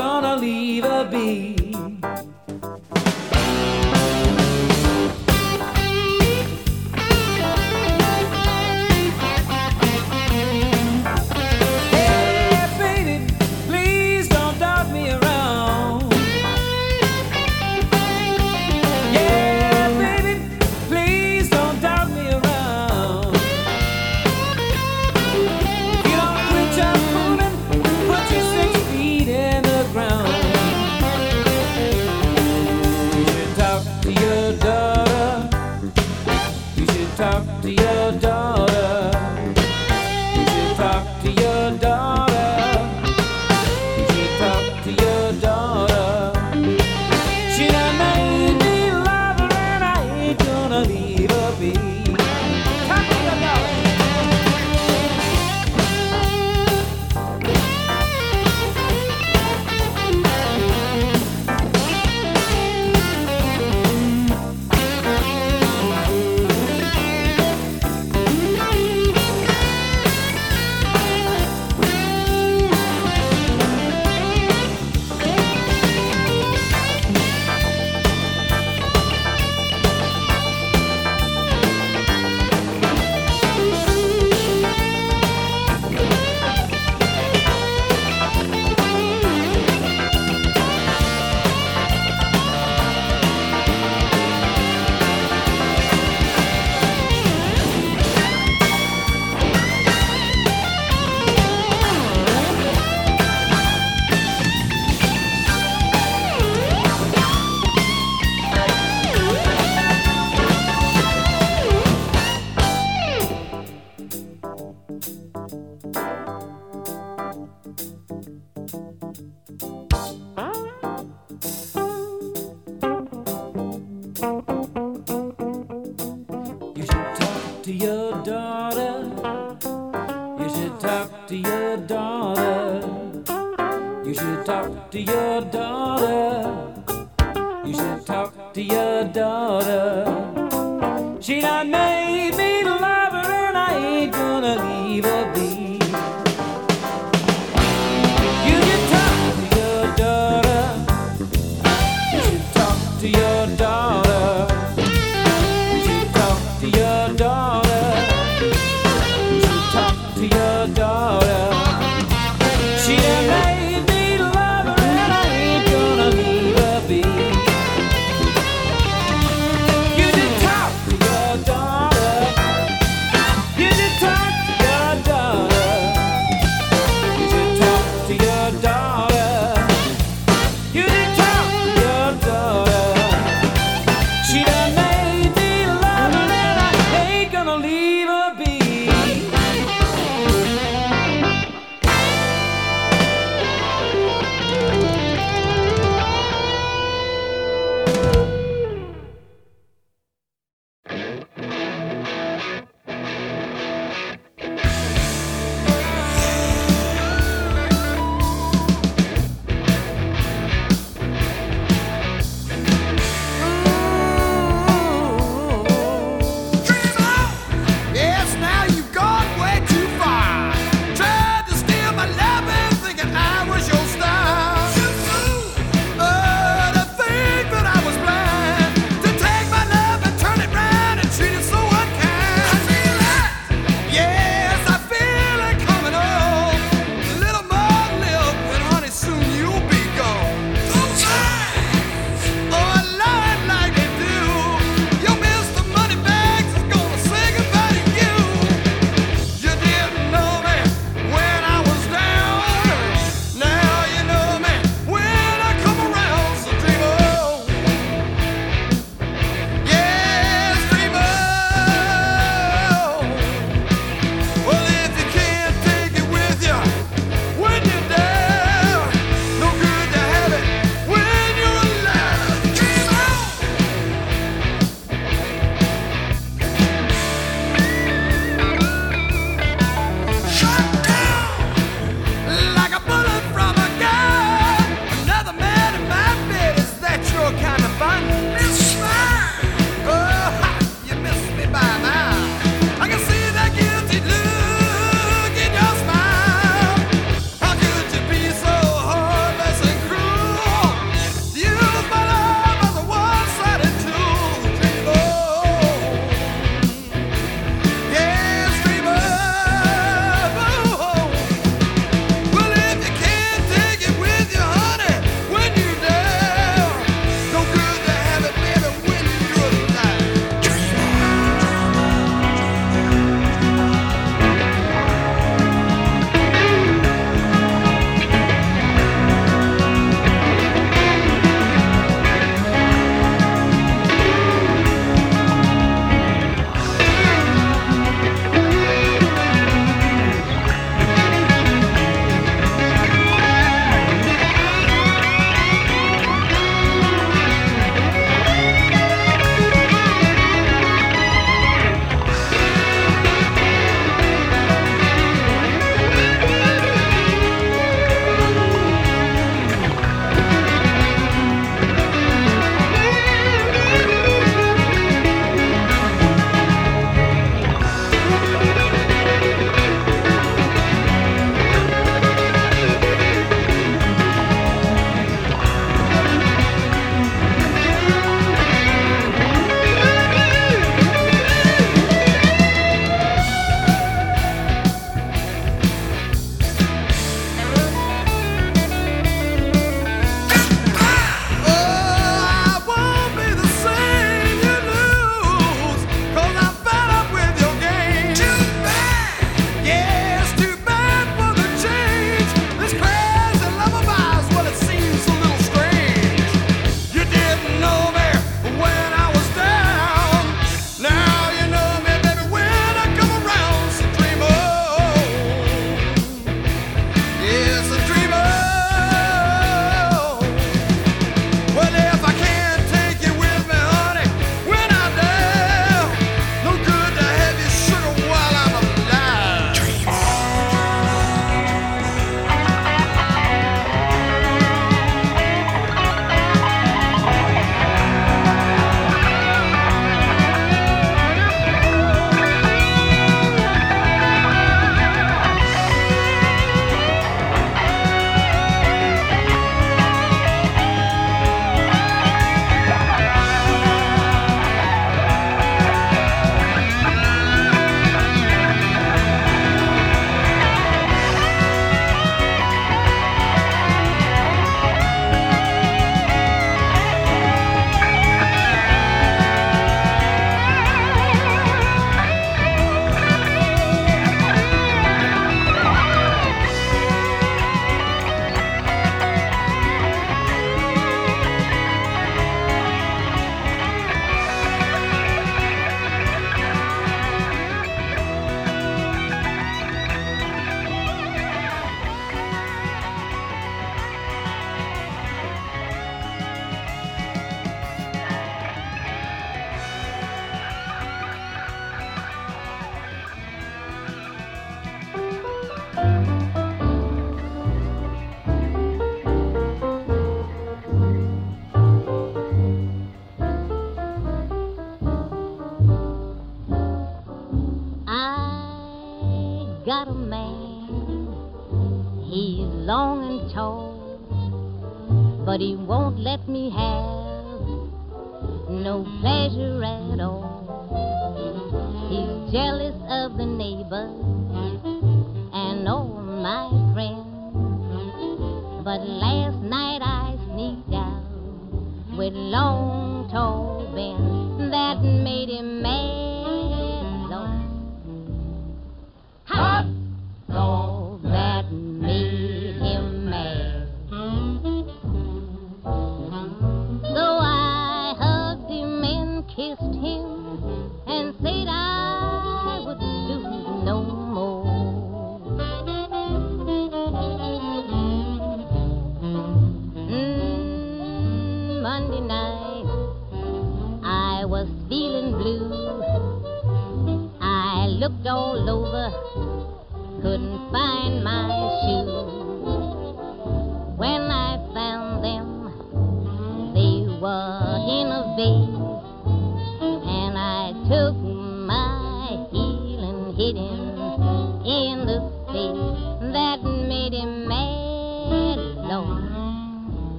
gonna leave her be.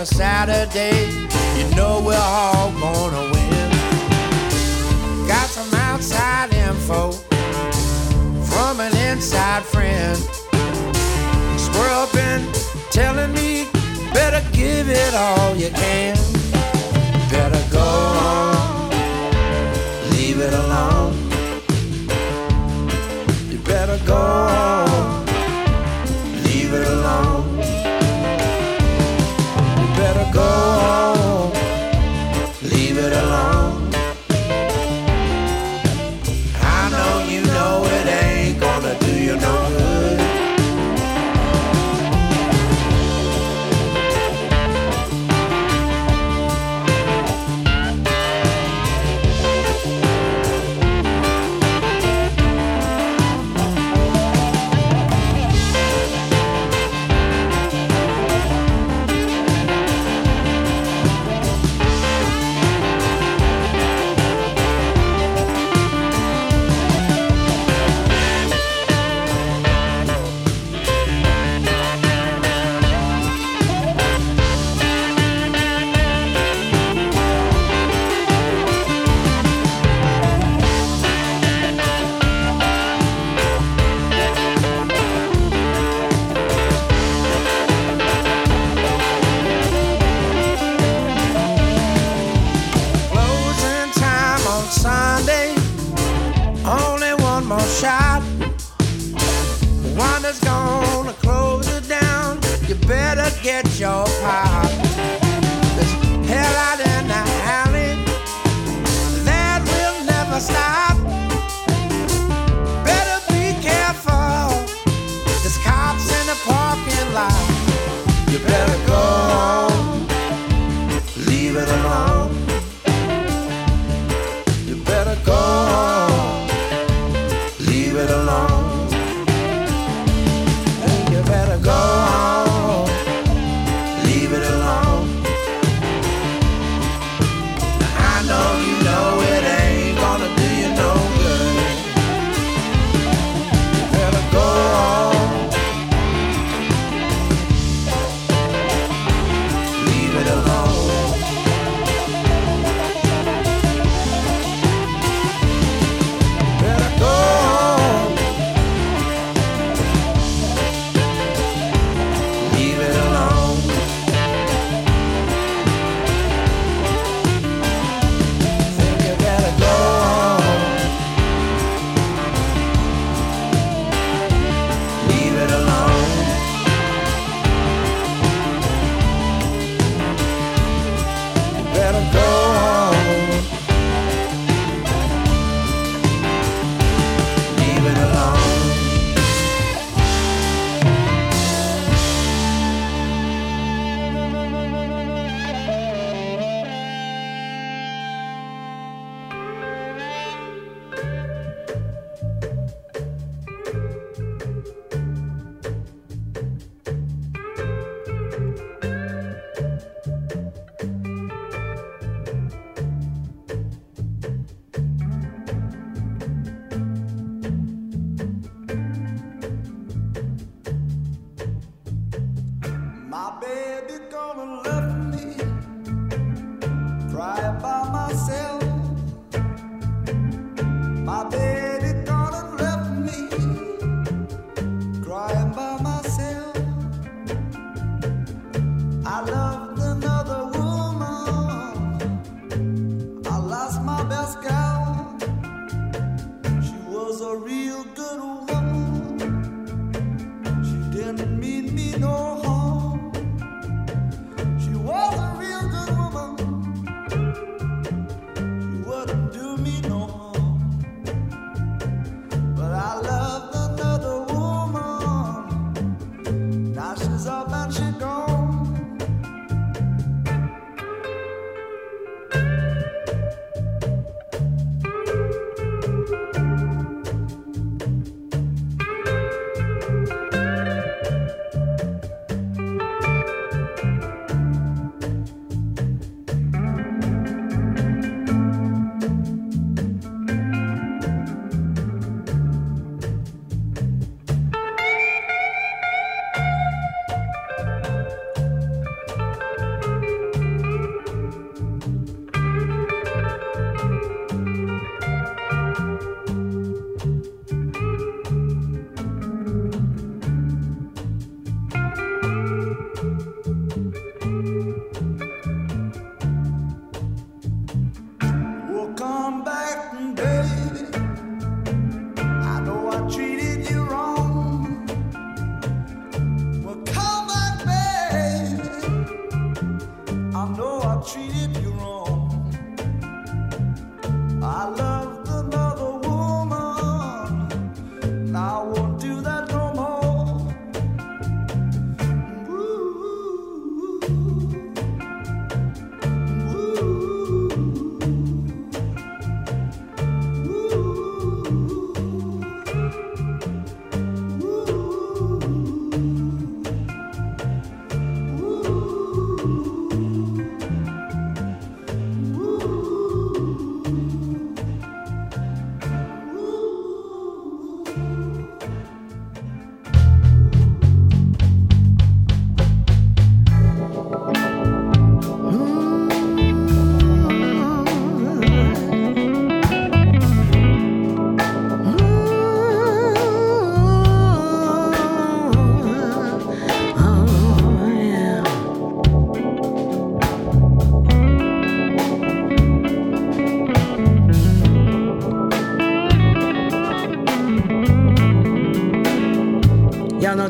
on a Saturday, you know we're all gonna win. Got some outside info from an inside friend. Squirrel been telling me, better give it all you can.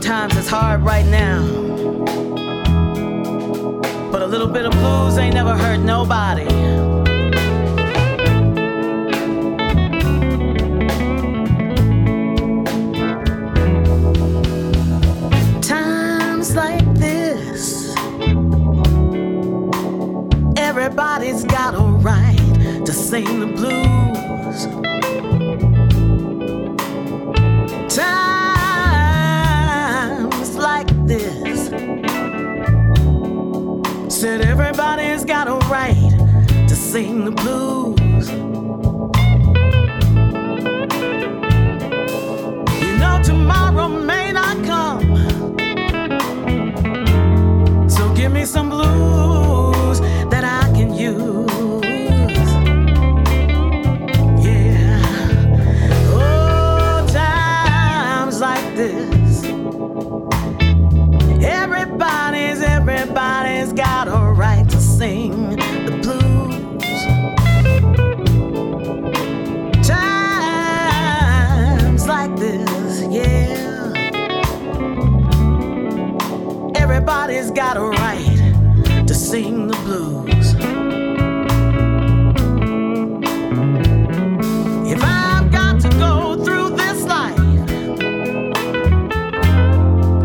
Knowing times is hard right now. But a little bit of blues ain't never hurt nobody. Times like this, everybody's got a right to sing the blues. Sing the blues. Everybody's got a right to sing the blues. If I've got to go through this life,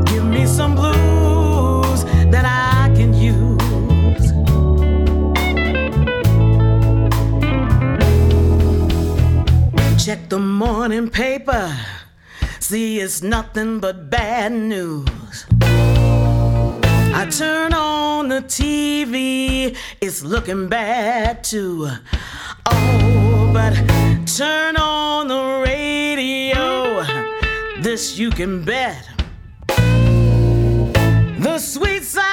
give me some blues that I can use. Check the morning paper, see it's nothing but bad news. Turn on the TV, it's looking bad too. Oh, but turn on the radio, this you can bet. The sweet sound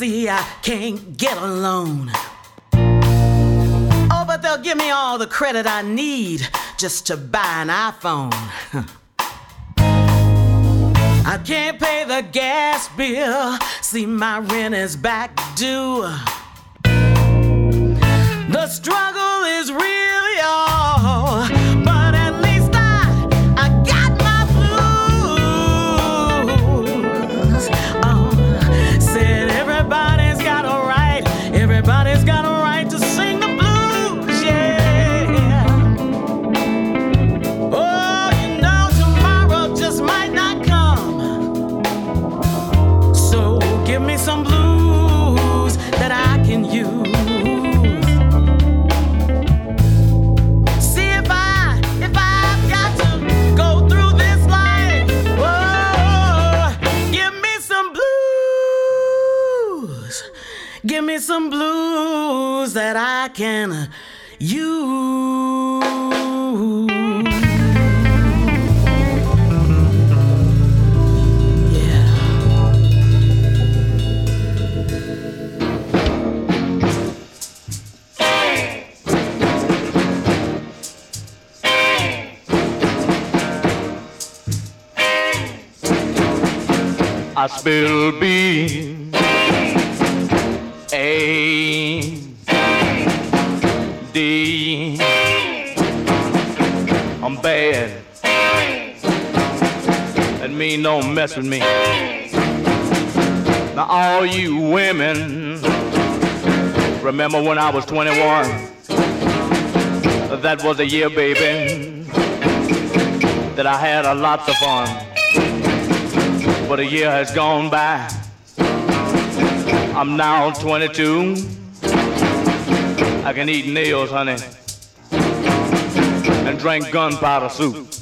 see, I can't get a loan. Oh, but they'll give me all the credit I need just to buy an iPhone. I can't pay the gas bill. See, my rent is back due. The struggle blues that I can use. Yeah. I spill beans. Mess with me. Now all you women, remember when I was 21? That was a year, baby, that I had a lot of fun. But a year has gone by. I'm now 22. I can eat nails, honey, and drink gunpowder soup.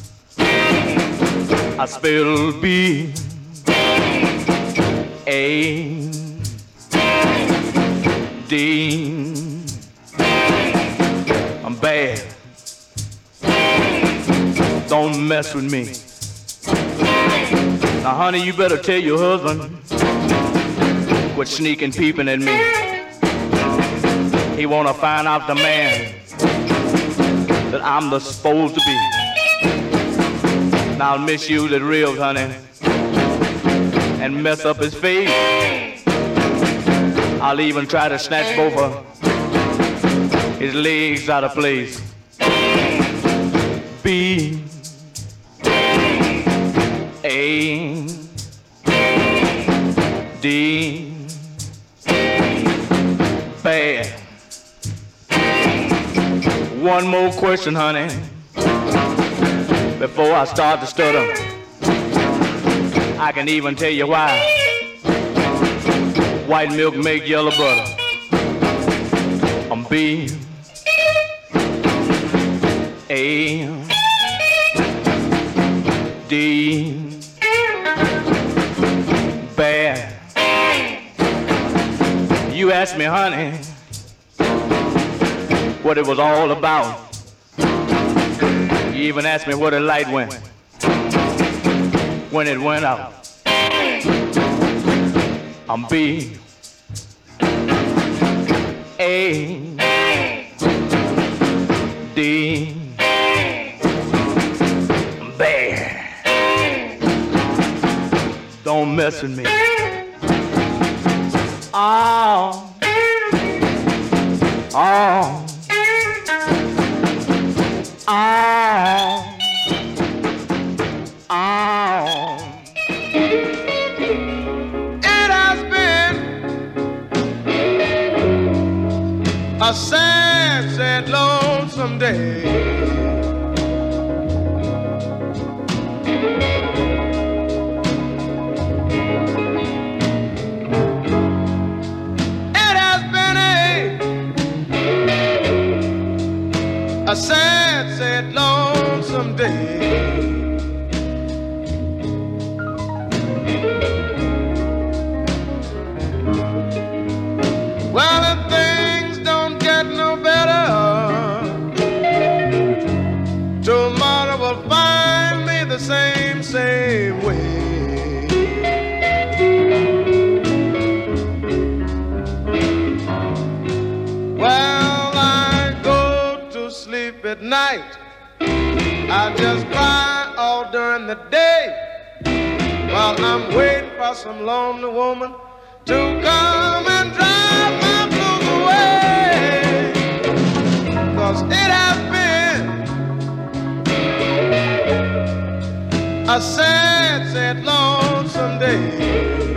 I spell B A D. I'm bad. Don't mess with me. Now, honey, you better tell your husband quit sneaking peeping at me. He wanna find out the man that I'm the supposed to be. Now I'll misuse his ribs, honey, and mess up his face. I'll even try to snatch both of his legs out of place. B A D Bad. One more question, honey, before I start to stutter. I can even tell you why. White milk make yellow butter. I'm B A D Bad. You asked me, honey, what it was all about. You even asked me where the light went when it went out. I'm B A D Bad. Don't mess with me. Oh. Oh. Oh. Oh. It has been a sad, sad, lonesome day. It has I just cry all during the day while I'm waiting for some lonely woman to come and drive my blues away. Cause it has been a sad, sad, lonesome day.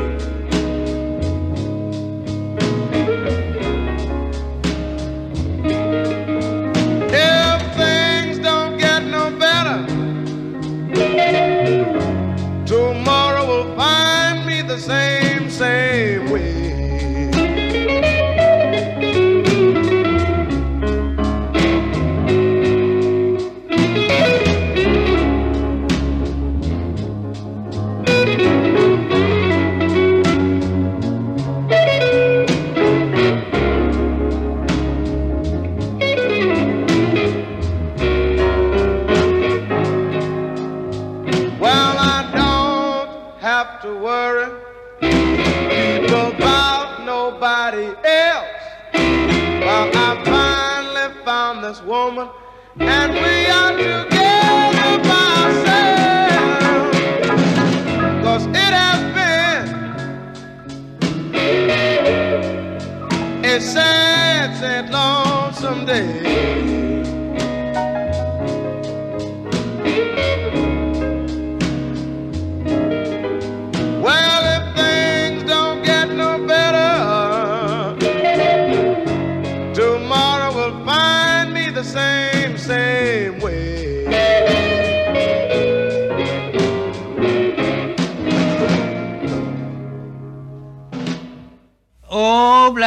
This woman, and we are together by ourselves. Cause it has been a sad, sad, lonesome day.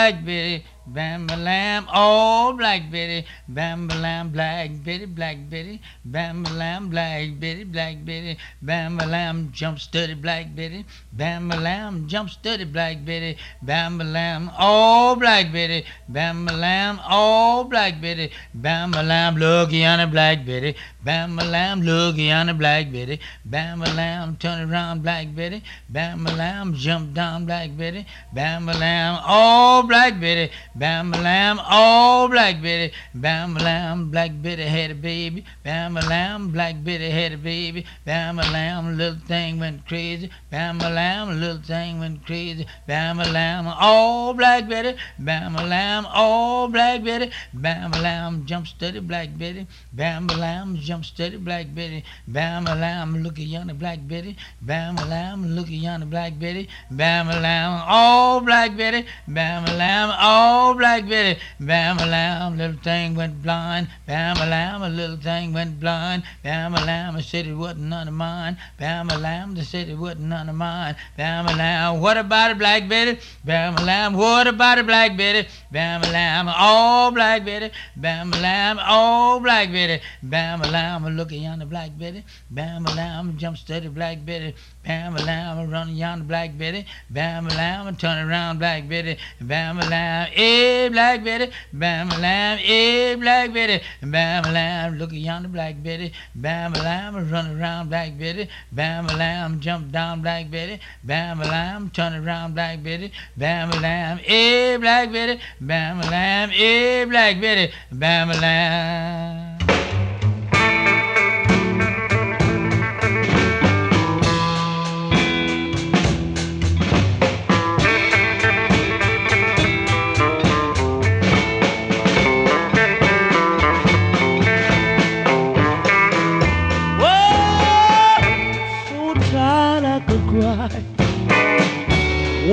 Black Betty, Bam ba lam, oh Black Betty, Bam lam, Black Betty, Black Betty, Bam lam, Black Betty, Black Betty, Bam lam, jump steady, Black Betty, Bam lam, jump steady, Black Betty, Bam ba lam, oh Black Betty, Bam ba lam, oh Black Betty, Bam lam, looky on the Black Betty, Bam lam, looky on the Black Betty, Bam lam, turn around, Black Betty, Bam lam, jump down, Black Betty, Bam ba lam, oh Black Betty. Bam a oh Black Betty, Bam a lamb, Black Betty had a baby, Bam a lamb, Black Betty had a baby, Bam a lamb, little thing went crazy, Bam a lamb, little thing went crazy, Bam a lamb, oh Black Betty, Bam a lamb, oh Black Betty, Bam a lamb, jump steady, Black Betty, Bam a lamb, jump steady, Black Betty, Bam a lamb, look at yonder Black Betty, Bam a lamb, look at yonder Black Betty, Bam a lamb, oh Black Betty, Bam a lamb, oh Black Betty, bam a lamb, little thing went blind, bam a lamb, a little thing went blind, bam a lamb, I said it wasn't none of mine, bam a lamb, they said it wasn't none of mine, bam a lamb, what about it, Black Betty, bam a lamb, what about it, Black Betty, bam a lamb, oh Black Betty, bam a lamb, oh Black Betty, bam a lamb, look at yonder Black Betty, bam a lamb, jump steady, Black Betty, bam a lamb, run yonder Black Betty, bam a lamb, turn around, Black Betty, bam a lamb, eh, Black Betty, bam a lamb, eh, Black Betty, bam a lamb, look at yonder Black Betty, bam a lamb, run around Black Betty, bam a lamb, jump down Black Betty, bam a lamb, turn around Black Betty, bam a lamb, eh, Black Betty, bam a lamb, eh, Black Betty, bam a lamb.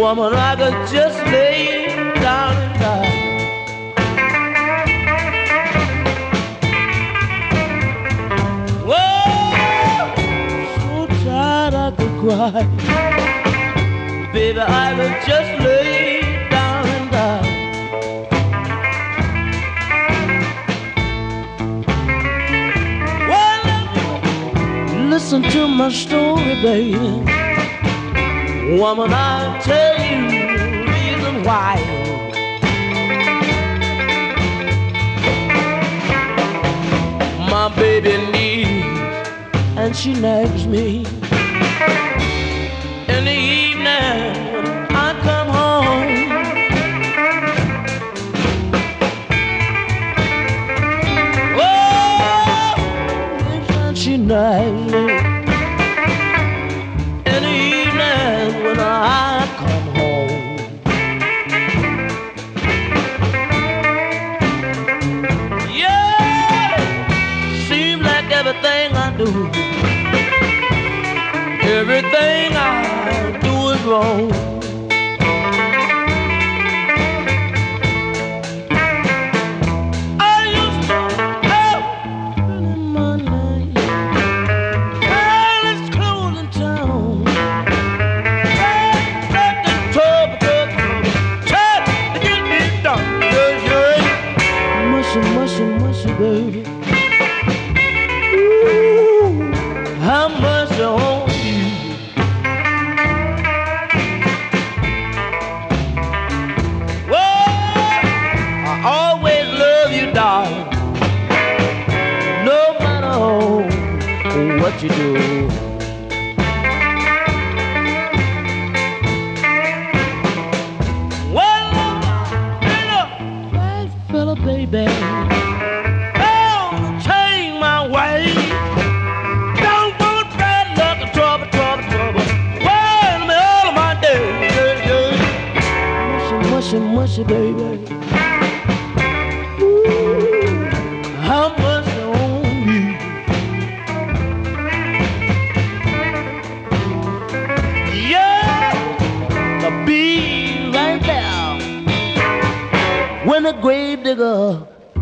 Woman, I could just lay down and die. Whoa, so tired I could cry. Baby, I could just lay down and die. Well, listen to my story, baby. Woman, I'll tell you the reason why. My baby needs, and she nags me.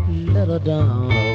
Let her down.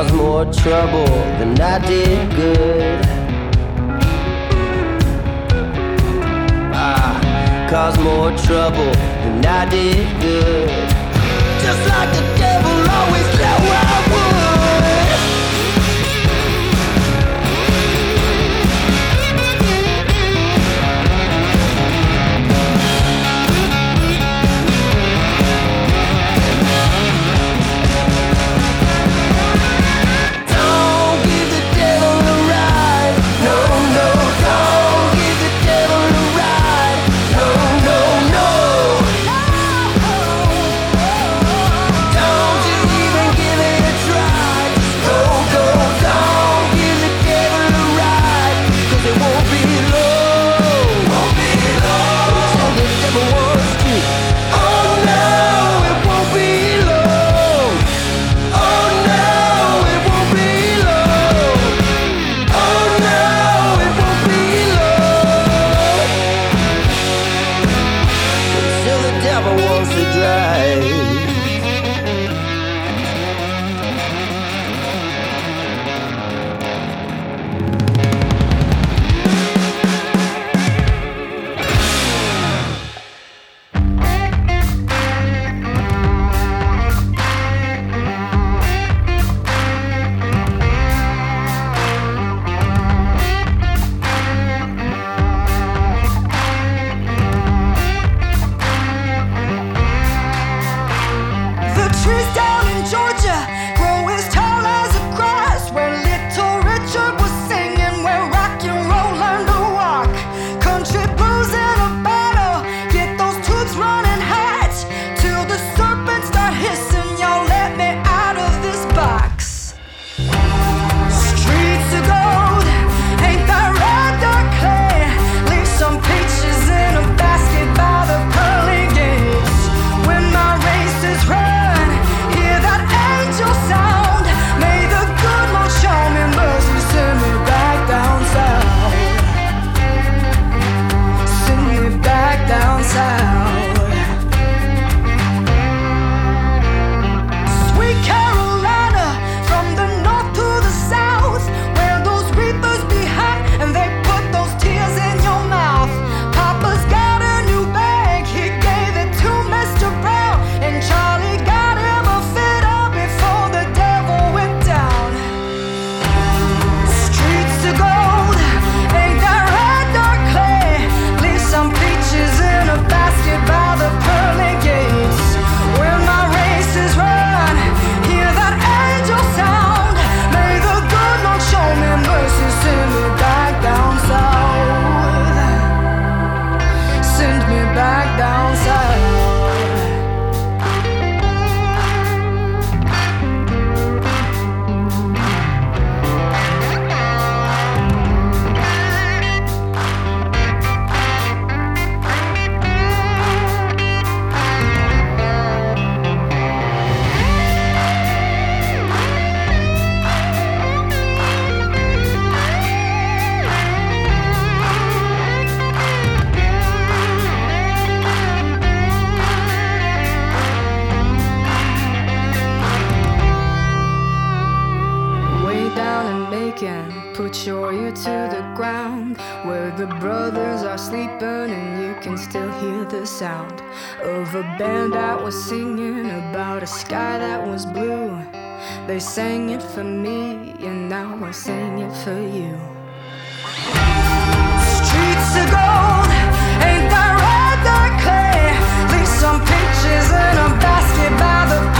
caused more trouble than I did good. Ah, I caused more trouble than I did good. Just like the devil always. Sound of a band that was singing about a sky that was blue. They sang it for me, and now I sing it for you. Streets of gold, ain't that red, that clay? Leave some peaches in a basket by the